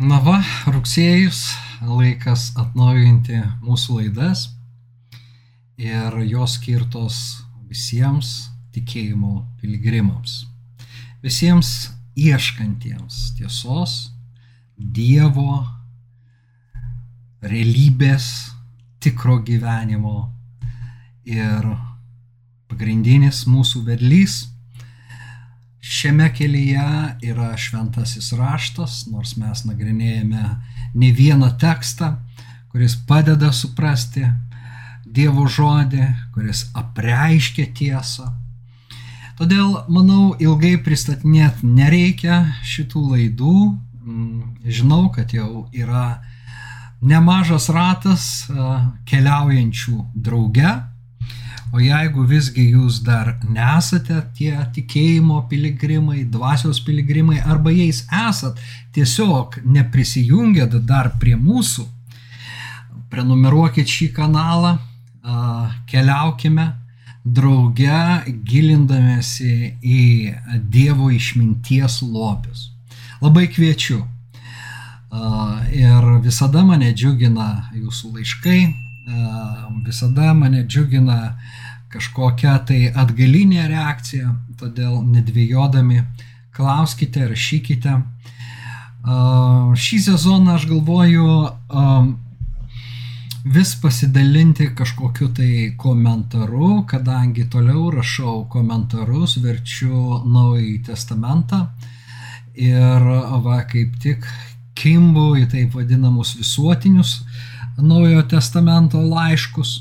Na va, rugsėjus, laikas atnaujinti mūsų laidas ir jos skirtos visiems tikėjimo piligrimams. Visiems ieškantiems tiesos, Dievo, realybės, tikro gyvenimo ir pagrindinis mūsų vedlys Šiame kelyje yra šventasis raštas, nors mes nagrinėjame ne vieną tekstą, kuris padeda suprasti Dievo žodį, kuris apreiškia tiesą. Todėl, manau, ilgai pristatinėti nereikia šitų laidų. Mm, žinau, kad jau yra nemažas ratas keliaujančių drauge O jeigu visgi jūs dar nesate tie tikėjimo piligrimai, dvasios piligrimai, arba jais esat, tiesiog neprisijungėt dar prie mūsų, prenumeruokit šį kanalą, keliaukime drauge gilindamėsi į Dievo išminties lobius. Labai kviečiu. Ir visada mane džiugina jūsų laiškai, visada mane džiugina kažkokia tai atgalinė reakcija, todėl nedvėjodami klauskite, rašykite. Šį sezoną aš galvoju vis pasidalinti kažkokiu tai komentaru, kadangi toliau rašau komentarus, verčiu Naująjį Testamentą ir va kaip tik kimbu į taip vadinamus visuotinius Naujojo Testamento laiškus,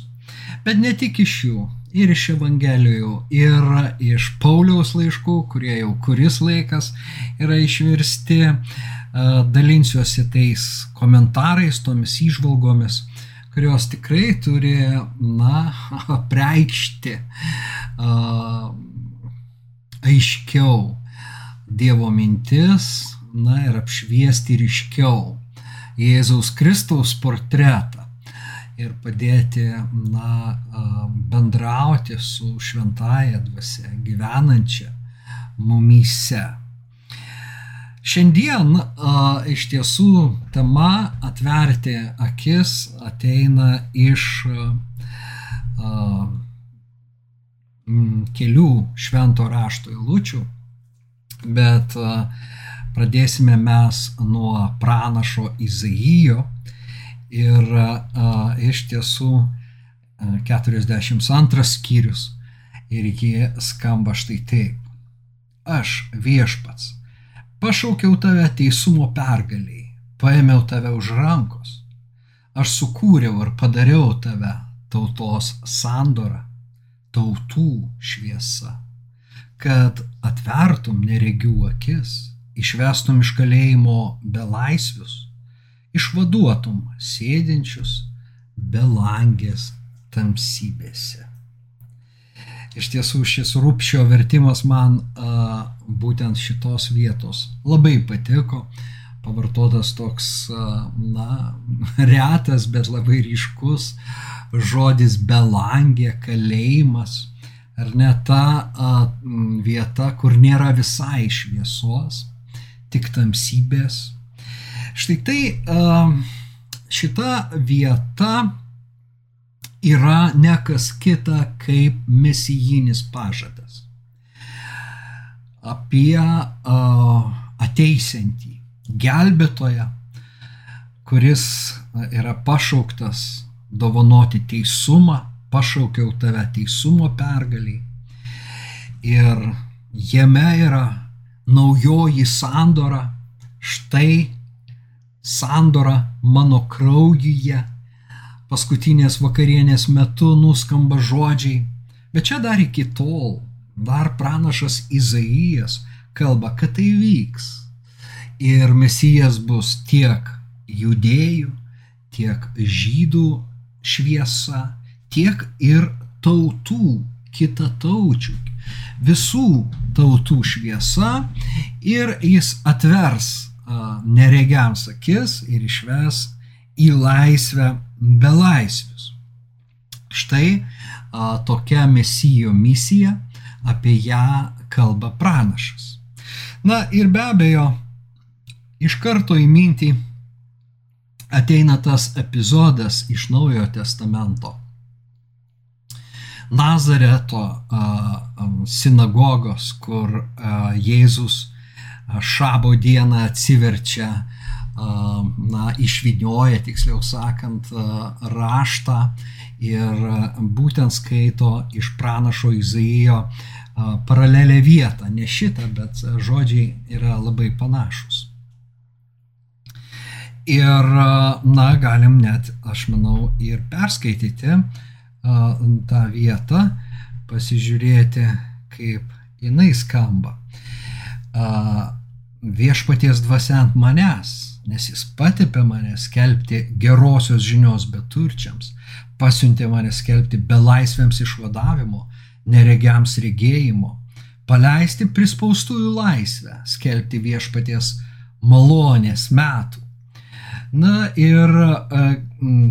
bet ne tik iš jų ir iš Evangelijų, ir iš Pauliaus laiškų, kurie jau kuris laikas yra išvirsti, dalinsiuosi tais komentarais, tomis išvalgomis, kurios tikrai turi, na, preikšti aiškiau Dievo mintis, na ir apšviesti ryškiau Jėzaus Kristaus portretą ir padėti na, bendrauti su šventaja dvasia, gyvenančia mumyse. Šiandien a, iš tiesų tema atverti akis ateina iš a, m, kelių švento rašto eilučių, bet a, pradėsime mes nuo pranašo Izaijo. Ir a, iš tiesų a, 42 skyrius. Ir jie skamba štai taip. Aš viešpats. Pašaukiau tave teisumo pergaliai, paėmiau tave už rankos, aš sukūriau ir padariau tave tautos sandorą, tautų šviesa, kad atvertum neregių akis, išvestum iš kalėjimo belaisvius išvaduotum sėdinčius belangės tamsybėse. Iš tiesų šis rūpščio vertimas man a, būtent šitos vietos labai patiko, pavartotas toks, a, na, retas, bet labai ryškus žodis belangė, kalėjimas, ar ne ta a, vieta, kur nėra visai šviesos, tik tamsybės, Štai tai šita vieta yra ne kas kita kaip mesijinis pažadas apie ateisiantį gelbėtoją, kuris yra pašauktas dovanoti teisumą, pašaukiau tave teisumo pergaliai. Ir jame yra naujoji sandora, štai sandora mano kraujyje. Paskutinės vakarienės metu nuskamba žodžiai, bet čia dar iki tol, dar pranašas Izaijas kalba, kad tai vyks. Ir mesijas bus tiek judėjų, tiek žydų šviesa, tiek ir tautų, kitataučių, visų tautų šviesa ir jis atvers neregiams akis ir išves į laisvę belaisvius. Štai a, tokia mesijo misija, apie ją kalba pranašas. Na ir be abejo, iš karto į mintį ateina tas epizodas iš Naujojo testamento. Nazareto sinagogos, kur Jėzus šabo dieną atsiverčia, na, išvinioja, tiksliau sakant, raštą ir būtent skaito iš pranašo Izaijo paralelę vietą, ne šitą, bet žodžiai yra labai panašus. Ir, na, galim net, aš manau, ir perskaityti tą vietą, pasižiūrėti, kaip jinai skamba. Viešpaties dvasia ant manęs, nes jis patepė mane skelbti gerosios žinios beturčiams, pasiuntė mane skelbti belaisvėms išvadavimo, neregiams regėjimo, paleisti prispaustųjų laisvę, skelbti viešpaties malonės metų. Na ir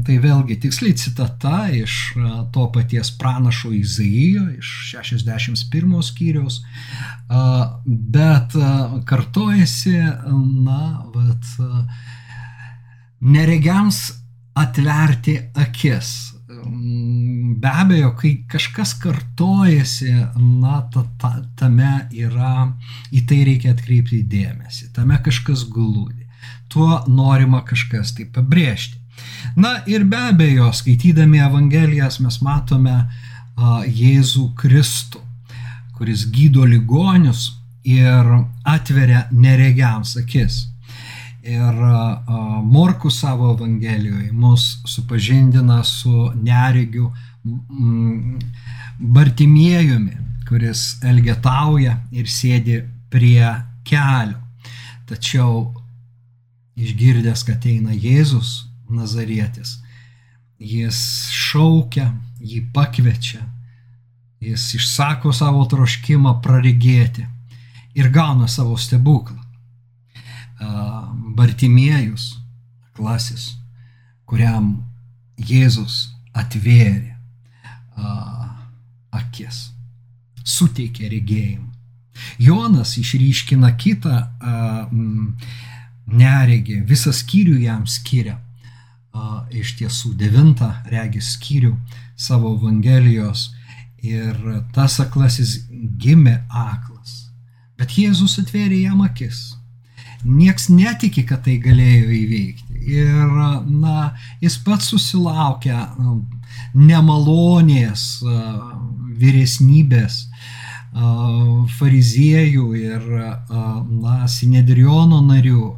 tai vėlgi tiksliai citata iš e, to paties pranašo Izaijo, iš 61 skyriaus, e, bet kartojasi, na, vat, neregiams atverti akis. Be abejo, kai kažkas kartojasi, na, ta, ta, tame yra, į tai reikia atkreipti dėmesį, tame kažkas glūdi, tuo norima kažkas tai pabrėžti. Na ir be abejo, skaitydami Evangelijas mes matome a, Jėzų Kristų, kuris gydo ligonius ir atveria neregiams akis. Ir Morku savo Evangelijoje mus supažindina su neregiu Bartimiejumi, kuris elgetauja ir sėdi prie kelio. Tačiau išgirdęs, kad eina Jėzus Nazarietis, jis šaukia, jį pakviečia, jis išsako savo troškimą praregėti ir gauna savo stebuklą. Bartimiejus, klasis, kuriam Jėzus atvėrė akis, suteikė regėjimą. Jonas išryškina kitą neregį, visą skyrių jam skiria. Iš tiesų devintą regis skyrių savo Evangelijos ir tas aklasis gimė aklas. Bet Jėzus atvėrė jam akis nieks netiki, kad tai galėjo įveikti. Ir, na, jis pats susilaukia nemalonės vyresnybės fariziejų ir, na, Sinedriono narių.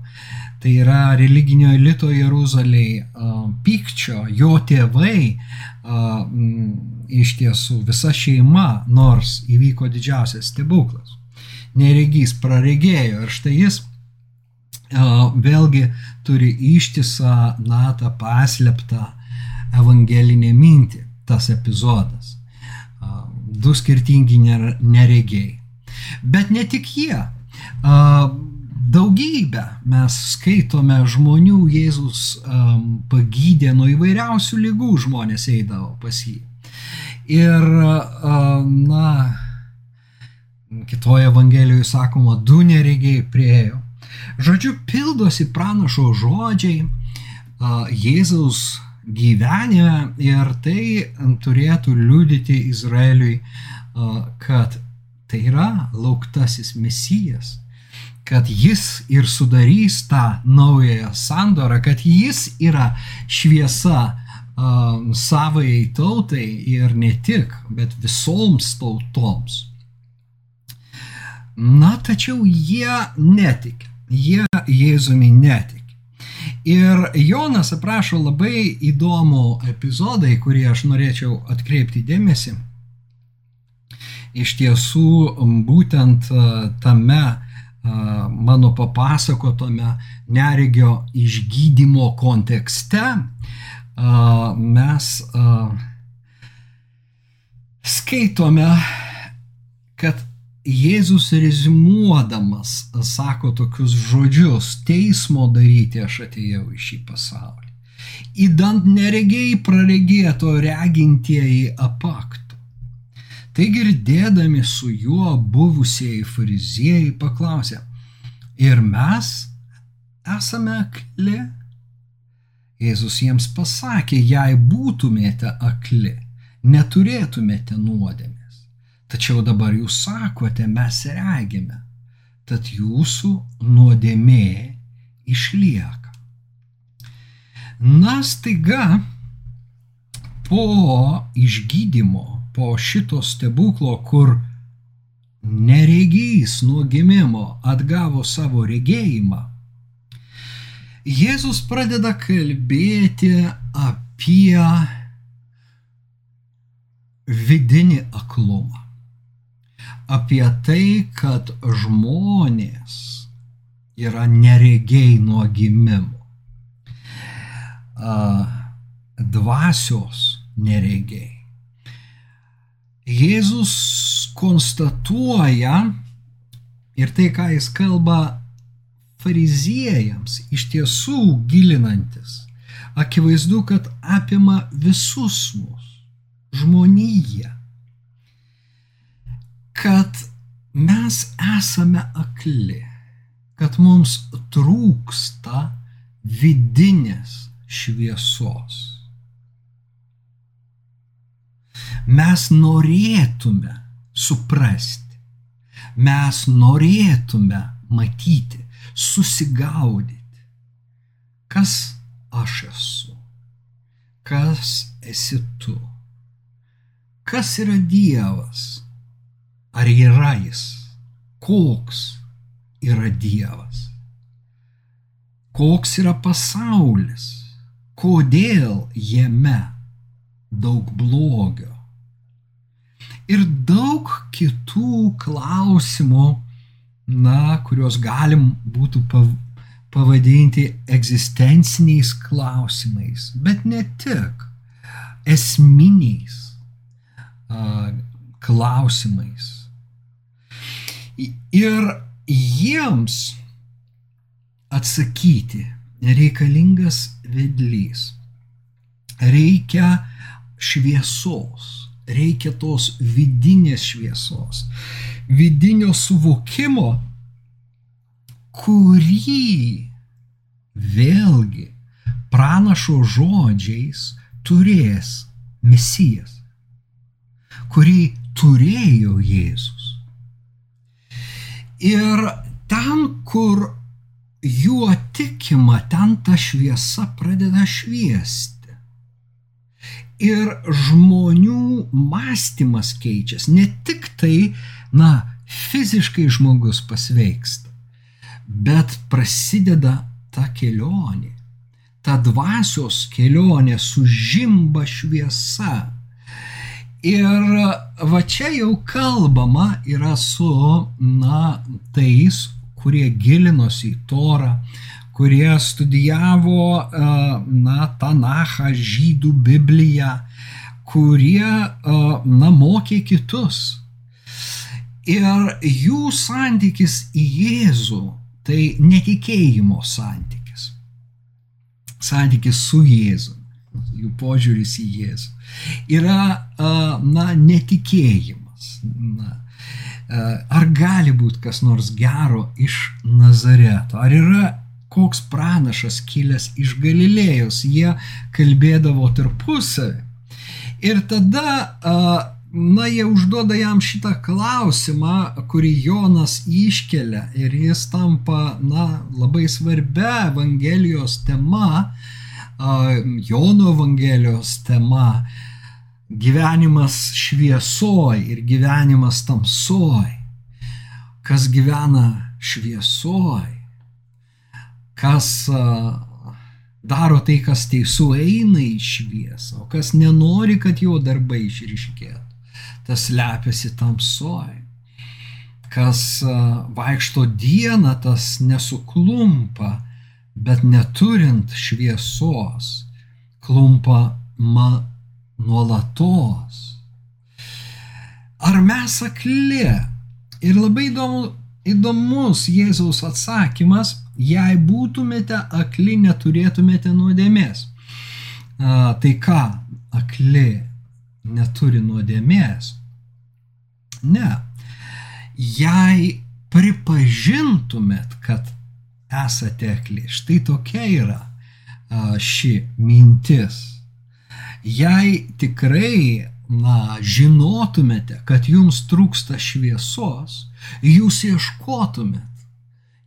Tai yra religinio elito Jeruzaliai pykčio, jo tėvai, iš tiesų visa šeima, nors įvyko didžiausias stebuklas. Neregys praregėjo ir štai jis vėlgi turi ištisą, na, tą paslėptą evangelinę mintį, tas epizodas. Du skirtingi neregiai. Bet ne tik jie. Daugybę. Mes skaitome žmonių, Jėzus pagydė nuo įvairiausių lygų žmonės eidavo pas jį. Ir, na, kitoje Evangelijoje sakoma, du neregiai priejo Žodžiu, pildosi pranašo žodžiai Jėzaus gyvenime ir tai turėtų liudyti Izraeliui, kad tai yra lauktasis mesijas, kad jis ir sudarys tą naująją sandorą, kad jis yra šviesa savai tautai ir ne tik, bet visoms tautoms. Na, tačiau jie netikė jie Jėzumi netiki. Ir Jonas aprašo labai įdomų epizodą, į kurį aš norėčiau atkreipti dėmesį. Iš tiesų, būtent tame mano papasakotome neregio išgydymo kontekste mes skaitome, kad Jėzus rezimuodamas sako tokius žodžius, teismo daryti aš atėjau į šį pasaulį. Įdant neregiai praregėto regintieji apaktų. Tai girdėdami su juo buvusieji fariziejai paklausė, ir mes esame akli? Jėzus jiems pasakė, jei būtumėte akli, neturėtumėte nuodėmės. Tačiau dabar jūs sakote, mes regime, tad jūsų nuodėmė išlieka. Na, staiga po išgydymo, po šito stebuklo, kur neregys nuo gimimo atgavo savo regėjimą, Jėzus pradeda kalbėti apie vidinį aklumą. Apie tai, kad žmonės yra neregiai nuo gimimo. Dvasios neregiai. Jėzus konstatuoja ir tai, ką jis kalba fariziejams iš tiesų gilinantis, akivaizdu, kad apima visus mus, žmoniją, kad mes esame akli, kad mums trūksta vidinės šviesos. Mes norėtume suprasti, mes norėtume matyti, susigaudyti, kas aš esu, kas esi tu, kas yra Dievas, ar yra jis, koks yra Dievas, koks yra pasaulis, kodėl jame daug blogio. Ir daug kitų klausimų, na, kuriuos galim būtų pavadinti egzistenciniais klausimais, bet ne tik esminiais a, klausimais. Ir jiems atsakyti reikalingas vedlys. Reikia šviesos, reikia tos vidinės šviesos vidinio suvokimo, kurį vėlgi pranašo žodžiais turės Mesijas, kurį turėjo Jėzus. Ir ten, kur juo tikima, ten ta šviesa pradeda šviesti. Ir žmonių mąstymas keičiasi. Ne tik tai na, fiziškai žmogus pasveiksta, bet prasideda ta kelionė, ta dvasios kelionė sužimba šviesa. Ir va čia jau kalbama yra su, na, tais, kurie gilinosi į Torą, kurie studijavo, na, Tanachą, žydų Bibliją, kurie, na, mokė kitus Ir jų santykis į Jėzų tai netikėjimo santykis. Santykis su Jėzu, jų požiūris į Jėzų. Yra, na, netikėjimas. Na, ar gali būti kas nors gero iš Nazareto? Ar yra koks pranašas kilęs iš Galilėjos? Jie kalbėdavo tarpusavį. Ir tada na, jie užduoda jam šitą klausimą, kurį Jonas iškelia ir jis tampa, na, labai svarbia Evangelijos tema, Jono Evangelijos tema - gyvenimas šviesoj ir gyvenimas tamsoj. Kas gyvena šviesoj, kas daro tai, kas teisų eina į šviesą, o kas nenori, kad jo darbai išriškėtų tas lepiasi tamsoj. Kas vaikšto dieną, tas nesuklumpa, bet neturint šviesos, klumpa ma nuolatos. Ar mes akli? Ir labai įdomu, įdomus Jėzaus atsakymas, jei būtumėte akli, neturėtumėte nuodėmės. A, tai ką, akli neturi nuodėmės? Ne. Jei pripažintumėt, kad esate akli, štai tokia yra ši mintis. Jei tikrai, na, žinotumėte, kad jums trūksta šviesos, jūs ieškotumėt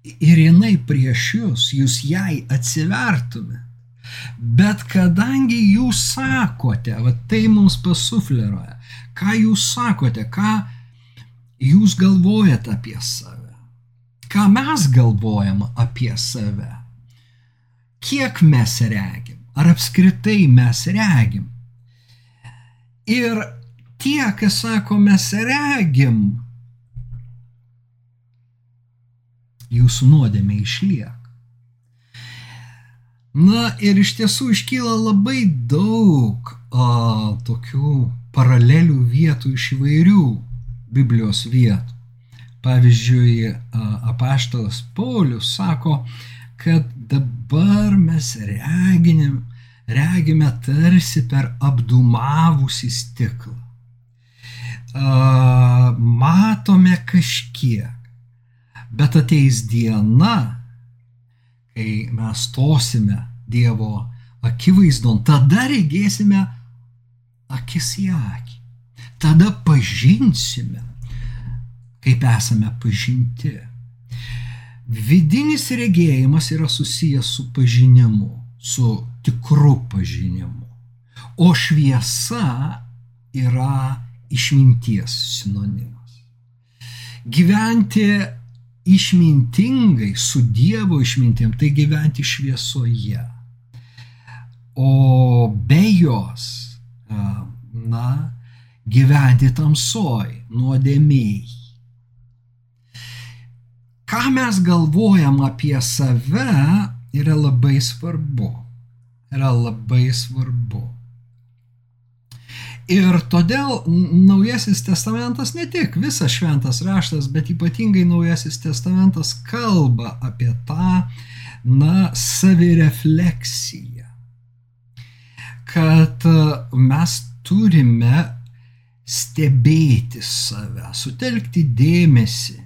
ir jinai prieš jūs, jūs jai atsivertumėt. Bet kadangi jūs sakote, va tai mums pasufleruoja, ką jūs sakote, ką jūs galvojate apie save, ką mes galvojam apie save, kiek mes regim, ar apskritai mes regim. Ir tie, kas sako, mes regim, jūsų nuodėmė išlieka. Na ir iš tiesų iškyla labai daug a, tokių paralelių vietų iš įvairių Biblijos vietų. Pavyzdžiui, apaštalas Paulius sako, kad dabar mes reginim, regime tarsi per apdumavusį stiklą. Matome kažkiek, bet ateis diena, kai mes stosime Dievo akivaizdon, tada regėsime akis į akį. Tada pažinsime, kaip esame pažinti. Vidinis regėjimas yra susijęs su pažinimu, su tikru pažinimu. O šviesa yra išminties sinonimas. Gyventi išmintingai su Dievo išmintim, tai gyventi šviesoje. O be jos, na, gyventi tamsoj, nuodėmiai. Ką mes galvojam apie save yra labai svarbu. Yra labai svarbu. Ir todėl Naujasis testamentas ne tik visas šventas raštas, bet ypatingai Naujasis testamentas kalba apie tą, na, savirefleksiją. Kad e, mes turime stebėti save, sutelkti dėmesį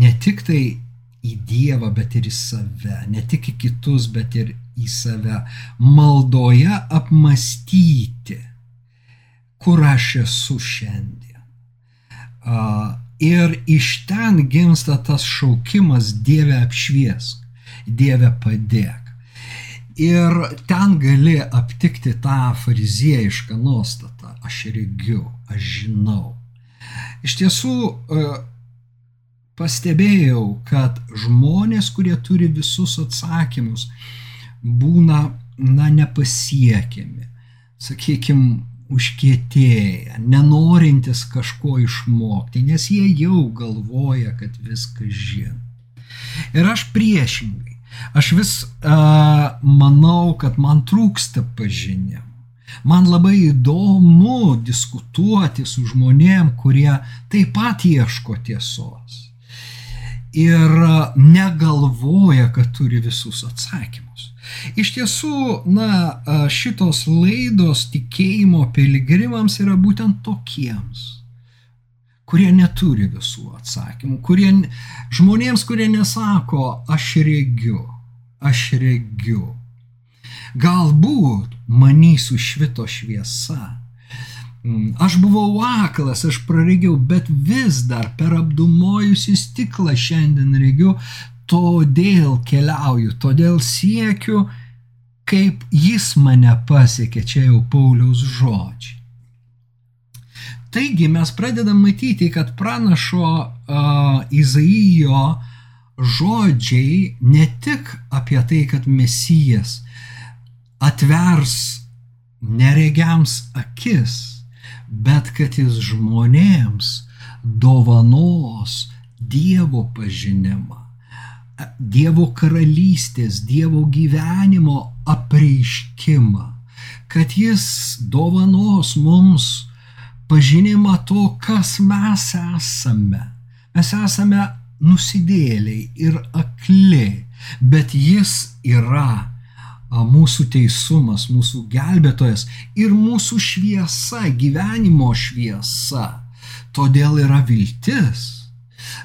ne tik tai į Dievą, bet ir į save, ne tik į kitus, bet ir į save, maldoje apmastyti kur aš esu šiandien. Ir iš ten gimsta tas šaukimas Dieve apšviesk, Dieve padėk. Ir ten gali aptikti tą fariziejišką nuostatą. Aš regiu, aš žinau. Iš tiesų, pastebėjau, kad žmonės, kurie turi visus atsakymus, būna, na, nepasiekiami. Sakykime, užkietėję, nenorintis kažko išmokti, nes jie jau galvoja, kad viską žino. Ir aš priešingai, aš vis uh, manau, kad man trūksta pažinimo. Man labai įdomu diskutuoti su žmonėm, kurie taip pat ieško tiesos. Ir negalvoja, kad turi visus atsakymus. Iš tiesų, na, šitos laidos tikėjimo piligrimams yra būtent tokiems, kurie neturi visų atsakymų, kurie, žmonėms, kurie nesako, aš regiu, aš regiu. Galbūt manysiu švito šviesa. Mm, aš buvau aklas, aš praregiau, bet vis dar per apdumojusi stiklą šiandien regiu todėl keliauju, todėl siekiu, kaip jis mane pasiekė, čia jau Pauliaus žodžiai. Taigi mes pradedam matyti, kad pranašo uh, Izaijo žodžiai ne tik apie tai, kad Mesijas atvers neregiams akis, bet kad jis žmonėms dovanos Dievo pažinimą. Dievo karalystės, Dievo gyvenimo apreiškimą, kad Jis dovanos mums pažinimą to, kas mes esame. Mes esame nusidėliai ir akli, bet Jis yra mūsų teisumas, mūsų gelbėtojas ir mūsų šviesa, gyvenimo šviesa. Todėl yra viltis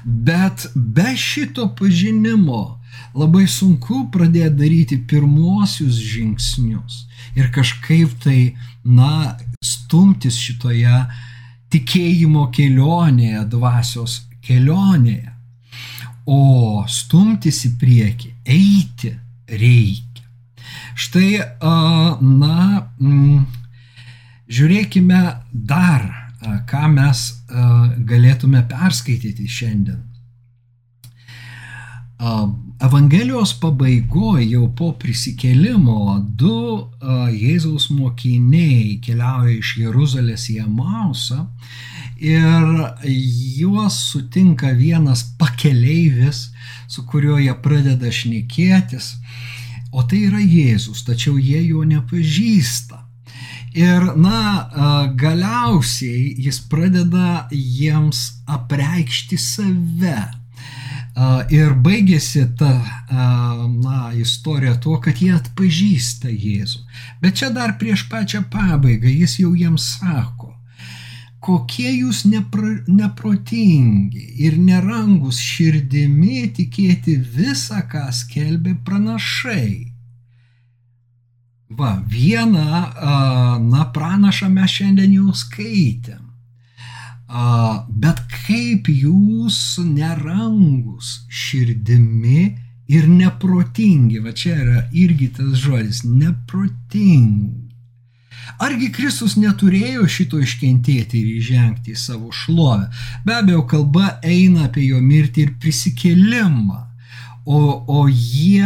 Bet be šito pažinimo labai sunku pradėti daryti pirmosius žingsnius ir kažkaip tai, na, stumtis šitoje tikėjimo kelionėje, dvasios kelionėje. O stumtis į priekį, eiti reikia. Štai, na, žiūrėkime dar, ką mes galėtume perskaityti šiandien. Evangelijos pabaigoje jau po prisikėlimo du Jėzaus mokiniai keliauja iš Jeruzalės į Amausą ir juos sutinka vienas pakeleivis, su kuriuo jie pradeda šnekėtis, o tai yra Jėzus, tačiau jie jo nepažįsta. Ir, na, galiausiai jis pradeda jiems apreikšti save Ir baigėsi ta na, istorija tuo, kad jie atpažįsta Jėzų. Bet čia dar prieš pačią pabaigą jis jau jiems sako, kokie jūs nepra, neprotingi ir nerangus širdimi tikėti visą, ką skelbė pranašai. Va, vieną, na, pranašą mes šiandien jau skaitėm. Bet kaip jūs nerangus širdimi ir neprotingi, va čia yra irgi tas žodis, neprotingi. Argi Kristus neturėjo šito iškentėti ir įžengti į savo šlovę? Be abejo, kalba eina apie jo mirtį ir prisikėlimą, o, o jie,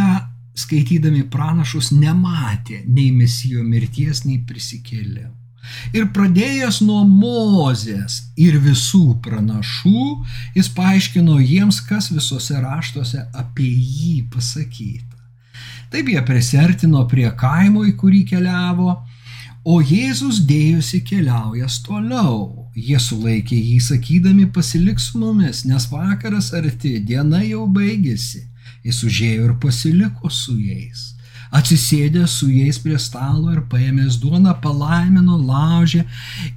skaitydami pranašus, nematė nei mesijo mirties, nei prisikėlimą. Ir pradėjęs nuo Mozės ir visų pranašų, jis paaiškino jiems, kas visose raštuose apie jį pasakyta. Taip jie prisertino prie kaimo, į kurį keliavo, o Jėzus dėjusi keliaujas toliau. Jie sulaikė jį sakydami pasilik su mumis, nes vakaras arti, diena jau baigėsi. Jis užėjo ir pasiliko su jais atsisėdęs su jais prie stalo ir paėmęs duoną palaimino, laužė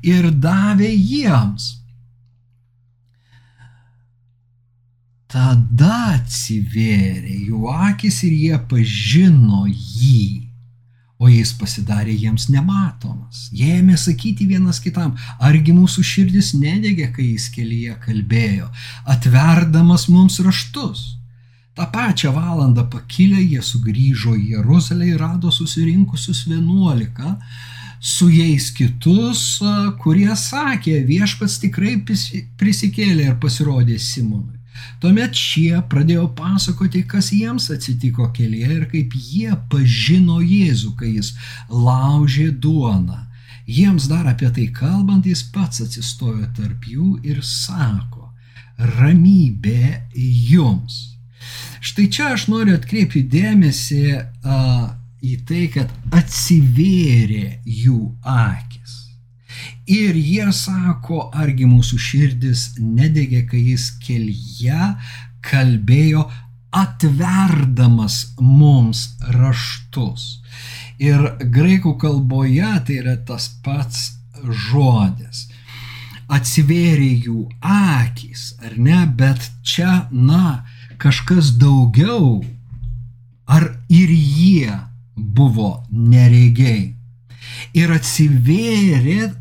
ir davė jiems. Tada atsivėrė jų akis ir jie pažino jį, o jis pasidarė jiems nematomas. Jie ėmė sakyti vienas kitam, argi mūsų širdis nedegė, kai jis kelyje kalbėjo, atverdamas mums raštus. Ta pačią valandą pakilę jie sugrįžo į Jeruzalę ir rado susirinkusius vienuolika, su jais kitus, kurie sakė, viešpats tikrai prisikėlė ir pasirodė Simonui. Tuomet šie pradėjo pasakoti, kas jiems atsitiko kelyje ir kaip jie pažino Jėzų, kai jis laužė duoną. Jiems dar apie tai kalbant, jis pats atsistojo tarp jų ir sako, ramybė jums. Štai čia aš noriu atkreipti dėmesį a, į tai, kad atsivėrė jų akis. Ir jie sako, argi mūsų širdis nedegė, kai jis kelyje kalbėjo atverdamas mums raštus. Ir graikų kalboje tai yra tas pats žodis. Atsivėrė jų akis, ar ne, bet čia, na, kažkas daugiau, ar ir jie buvo neregiai. Ir atsivėrė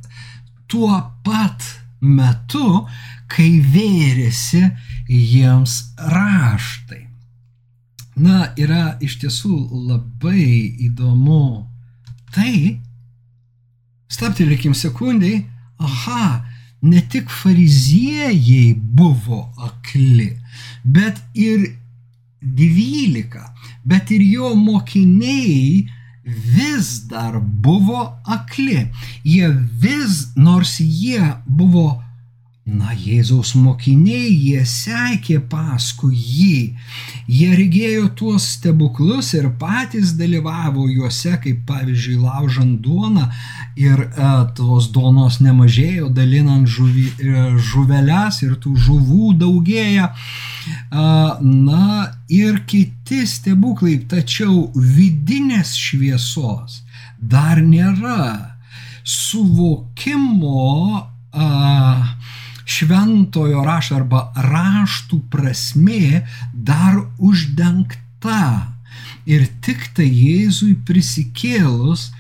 tuo pat metu, kai vėrėsi jiems raštai. Na, yra iš tiesų labai įdomu tai, staptelėkim sekundai, aha, ne tik fariziejai buvo akli, bet ir dvylika, bet ir jo mokiniai vis dar buvo akli. Jie vis, nors jie buvo Na, Jėzaus mokiniai, jie sekė paskui jį. Jie regėjo tuos stebuklus ir patys dalyvavo juose, kaip pavyzdžiui, laužant duoną ir e, tos duonos nemažėjo, dalinant žuvį, e, žuveles ir tų žuvų daugėja. E, na ir kiti stebuklai, tačiau vidinės šviesos dar nėra suvokimo. E, šventojo rašto arba raštų prasme dar uždengta. Ir tik tai Jėzui prisikėlus,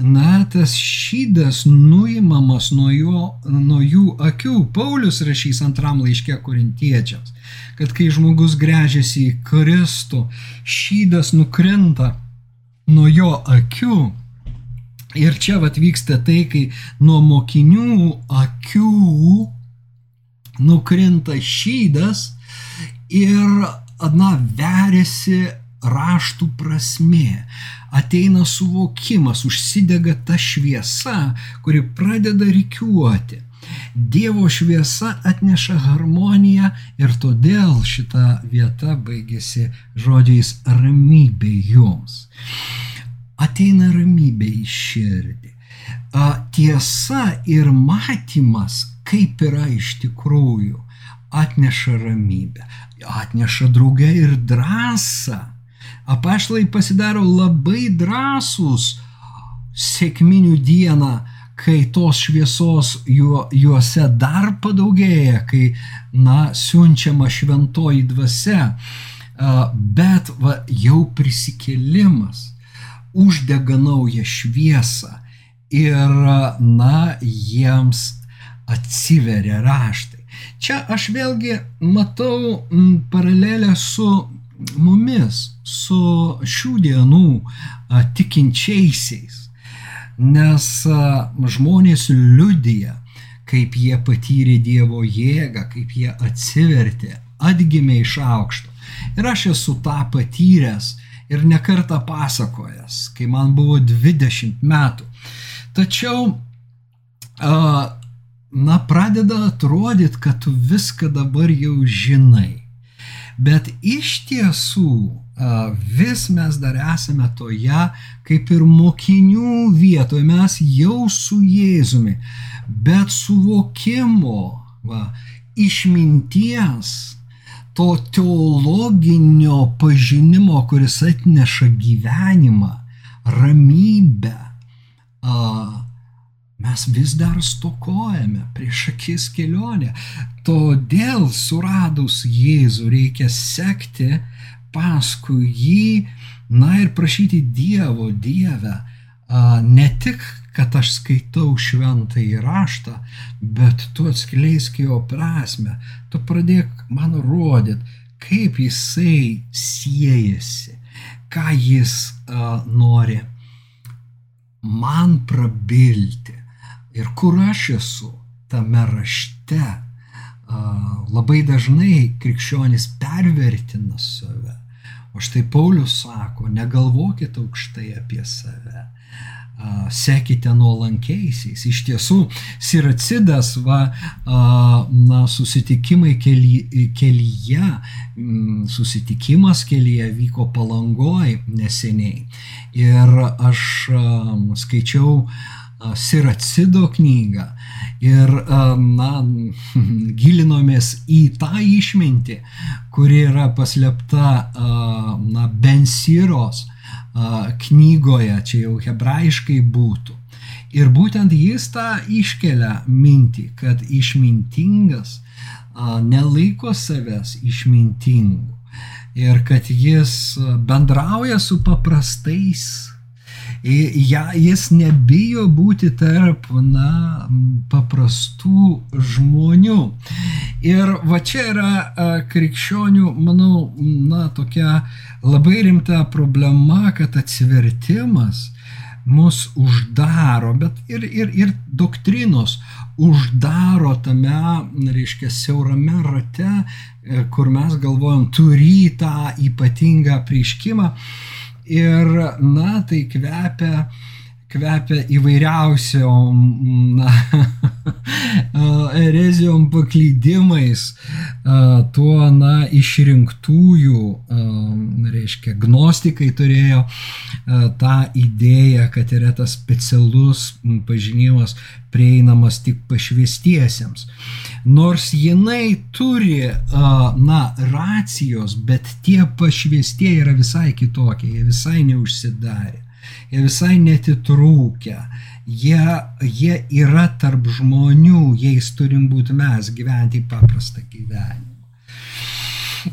na, tas šydas nuimamas nuo, jo, nuo jų akių. Paulius rašys antram laiške korintiečiams, kad kai žmogus grežiasi į Kristų, šydas nukrinta nuo jo akių. Ir čia vat vyksta tai, kai nuo mokinių akių nukrinta šydas ir, na, veriasi raštų prasmė, ateina suvokimas, užsidega ta šviesa, kuri pradeda rikiuoti. Dievo šviesa atneša harmoniją ir todėl šita vieta baigėsi žodžiais ramybė jums. Ateina ramybė į širdį. Tiesa ir matymas, kaip yra iš tikrųjų, atneša ramybę, atneša draugę ir drąsą. Apaštalai pasidaro labai drąsūs sėkminių dieną, kai tos šviesos juo, juose dar padaugėja, kai, na, siunčiama šventoji dvasia, bet va, jau prisikėlimas uždega naują šviesą ir, na, jiems atsiveria raštai. Čia aš vėlgi matau paralelę su mumis, su šių dienų tikinčiaisiais, nes žmonės liudija, kaip jie patyrė Dievo jėgą, kaip jie atsivertė, atgimė iš aukšto. Ir aš esu tą patyręs ir nekartą pasakojęs, kai man buvo 20 metų. Tačiau, na, pradeda atrodyti, kad tu viską dabar jau žinai. Bet iš tiesų vis mes dar esame toje, kaip ir mokinių vietoje, mes jau su Jėzumi, bet suvokimo, va, išminties, to teologinio pažinimo, kuris atneša gyvenimą, ramybę, mes vis dar stokojame prieš akis kelionę. Todėl suradus Jėzų reikia sekti paskui jį, na ir prašyti Dievo, Dievę, ne tik, kad aš skaitau šventą įraštą, bet tu atskleisk jo prasme, tu pradėk man rodyti, kaip jisai siejasi, ką jis uh, nori man prabilti ir kur aš esu tame rašte. Labai dažnai krikščionis pervertina save. O štai Paulius sako, negalvokit aukštai apie save. Sekite nuolankiaisiais. Iš tiesų, Siracidas, va, na, susitikimai kely, kelyje, susitikimas kelyje vyko palangoj neseniai. Ir aš skaičiau Siracido knygą ir, na, gilinomės į tą išmintį, kuri yra paslėpta, na, Bensiros knygoje, čia jau hebrajiškai būtų. Ir būtent jis tą iškelia mintį, kad išmintingas nelaiko savęs išmintingu ir kad jis bendrauja su paprastais jis nebijo būti tarp, na, paprastų žmonių. Ir va čia yra krikščionių, manau, na, tokia labai rimta problema, kad atsivertimas mus uždaro, bet ir, ir, ir doktrinos uždaro tame, reiškia, siaurame rate, e, kur mes galvojam, turi tą ypatingą prieškimą ir, na, tai kvepia, kvepia įvairiausiom, na, erezijom paklydimais, tuo, na, išrinktųjų, reiškia, gnostikai turėjo tą idėją, kad yra tas specialus pažinimas prieinamas tik pašviestiesiems. Nors jinai turi, na, racijos, bet tie pašviestieji yra visai kitokie, jie visai neužsidarė, jie visai netitrūkia, jie, jie yra tarp žmonių, jais turim būti mes gyventi paprastą gyvenimą.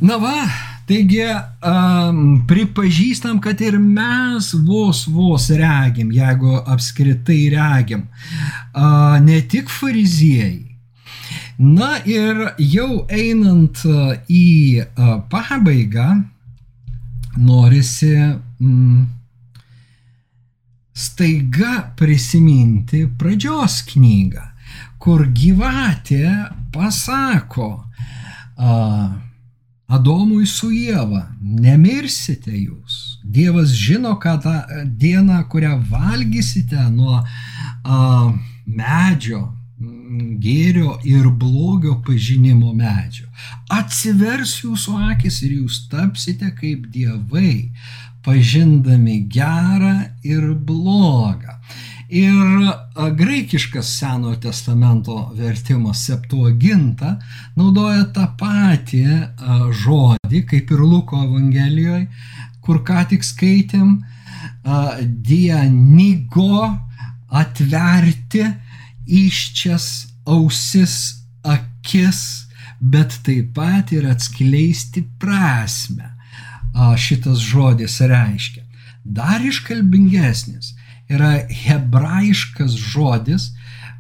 Na va, Taigi um, pripažįstam, kad ir mes vos vos regim, jeigu apskritai regim, uh, ne tik fariziejai. Na ir jau einant į pabaigą, norisi mm, staiga prisiminti pradžios knygą, kur gyvatė pasako, uh, Adomui su Jėva, nemirsite jūs. Dievas žino, kad tą dieną, kurią valgysite nuo a, medžio, gėrio ir blogio pažinimo medžio, atsivers jūsų akis ir jūs tapsite kaip dievai, pažindami gerą ir blogą. Ir graikiškas Senojo testamento vertimas Septuaginta naudoja tą patį žodį, kaip ir Luko Evangelijoje, kur ką tik skaitėm, dianigo atverti iščias ausis, akis, bet taip pat ir atskleisti prasme. Šitas žodis reiškia. Dar iškalbingesnis yra hebrajiškas žodis,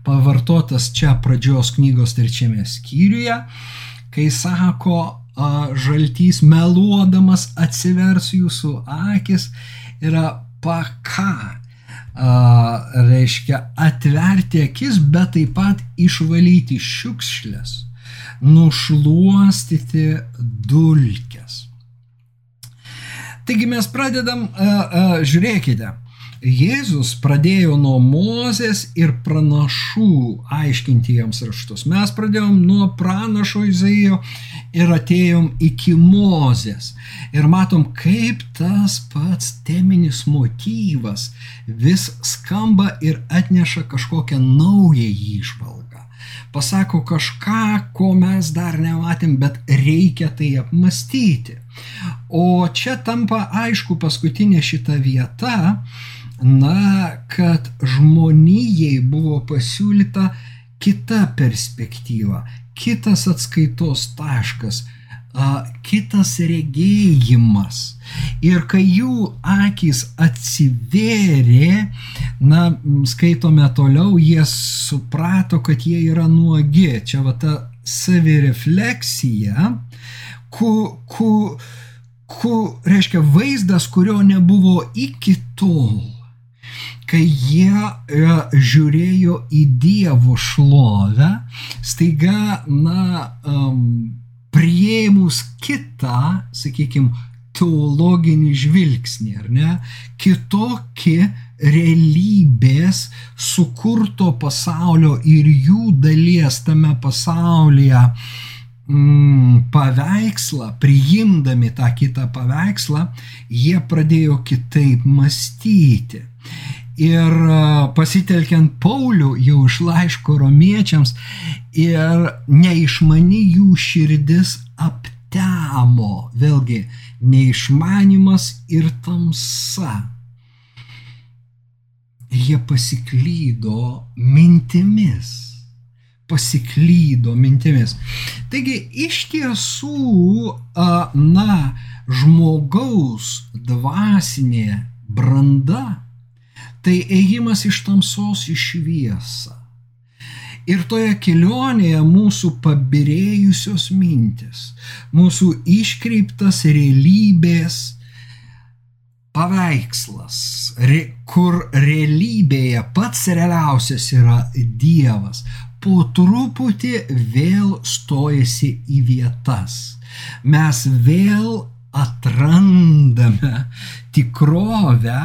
pavartotas čia pradžios knygos trečiame skyriuje, kai sako, žaltys meluodamas atsivers jūsų akis, yra paka. Reiškia atverti akis, bet taip pat išvalyti šiukšlės, nušluostyti dulkes. Taigi mes pradedam, a, a, žiūrėkite, Jėzus pradėjo nuo Mozės ir pranašų aiškinti jiems raštus. Mes pradėjom nuo pranašo Izaijo ir atėjom iki Mozės. Ir matom, kaip tas pats teminis motyvas vis skamba ir atneša kažkokią naują įžvalgą. Pasako kažką, ko mes dar nematėm, bet reikia tai apmastyti. O čia tampa aišku paskutinė šita vieta, na, kad žmonijai buvo pasiūlyta kita perspektyva, kitas atskaitos taškas, kitas regėjimas. Ir kai jų akis atsivėrė, na, skaitome toliau, jie suprato, kad jie yra nuogi. Čia va ta savirefleksija, ku, ku, ku, reiškia vaizdas, kurio nebuvo iki tol kai jie e, žiūrėjo į Dievo šlovę, staiga, na, um, prieimus kitą, sakykime, teologinį žvilgsnį, ar ne, kitokį realybės sukurto pasaulio ir jų dalies tame pasaulyje mm, paveikslą, priimdami tą kitą paveikslą, jie pradėjo kitaip mąstyti. Ir pasitelkiant Paulių jau iš laiško romiečiams ir neišmani jų širdis aptemo, vėlgi neišmanimas ir tamsa. Jie pasiklydo mintimis. Pasiklydo mintimis. Taigi iš tiesų, na, žmogaus dvasinė branda tai ėjimas iš tamsos į šviesą. Ir toje kelionėje mūsų pabirėjusios mintis, mūsų iškreiptas realybės paveikslas, re, kur realybėje pats realiausias yra Dievas, po truputį vėl stojasi į vietas. Mes vėl atrandame tikrovę,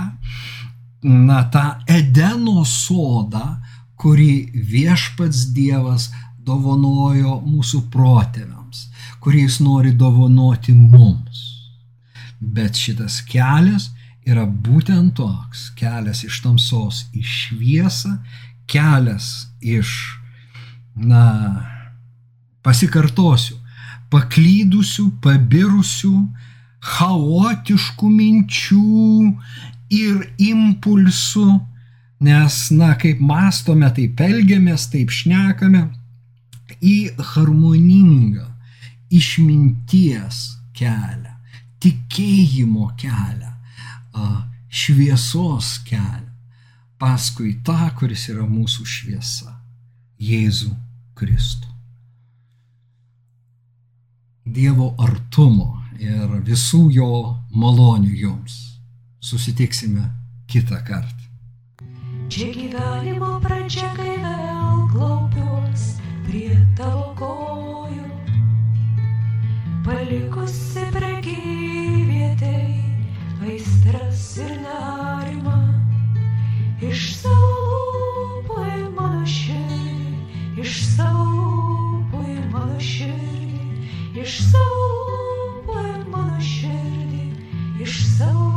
na, tą Edeno sodą, kurį viešpats Dievas dovanojo mūsų protėviams, kurį jis nori dovanoti mums. Bet šitas kelias yra būtent toks kelias iš tamsos į šviesą, kelias iš, na, pasikartosiu, paklydusių, pabirusių, chaotiškų minčių ir impulsų, nes, na, kaip mastome, taip elgiamės, taip šnekame, į harmoningą išminties kelią, tikėjimo kelią, šviesos kelią, paskui tą, kuris yra mūsų šviesa - Jėzų Kristų. Dievo artumo ir visų jo malonių jums susitiksime kitą kartą. Čia gyvenimo pradžia, kai vėl klaupiuos prie tavo kojų, palikusi prekyvietei aistras ir nerimą. Iš savo lūpų į mano širdį, iš savo lūpų į mano širdį, iš savo lūpų į mano širdį, iš savo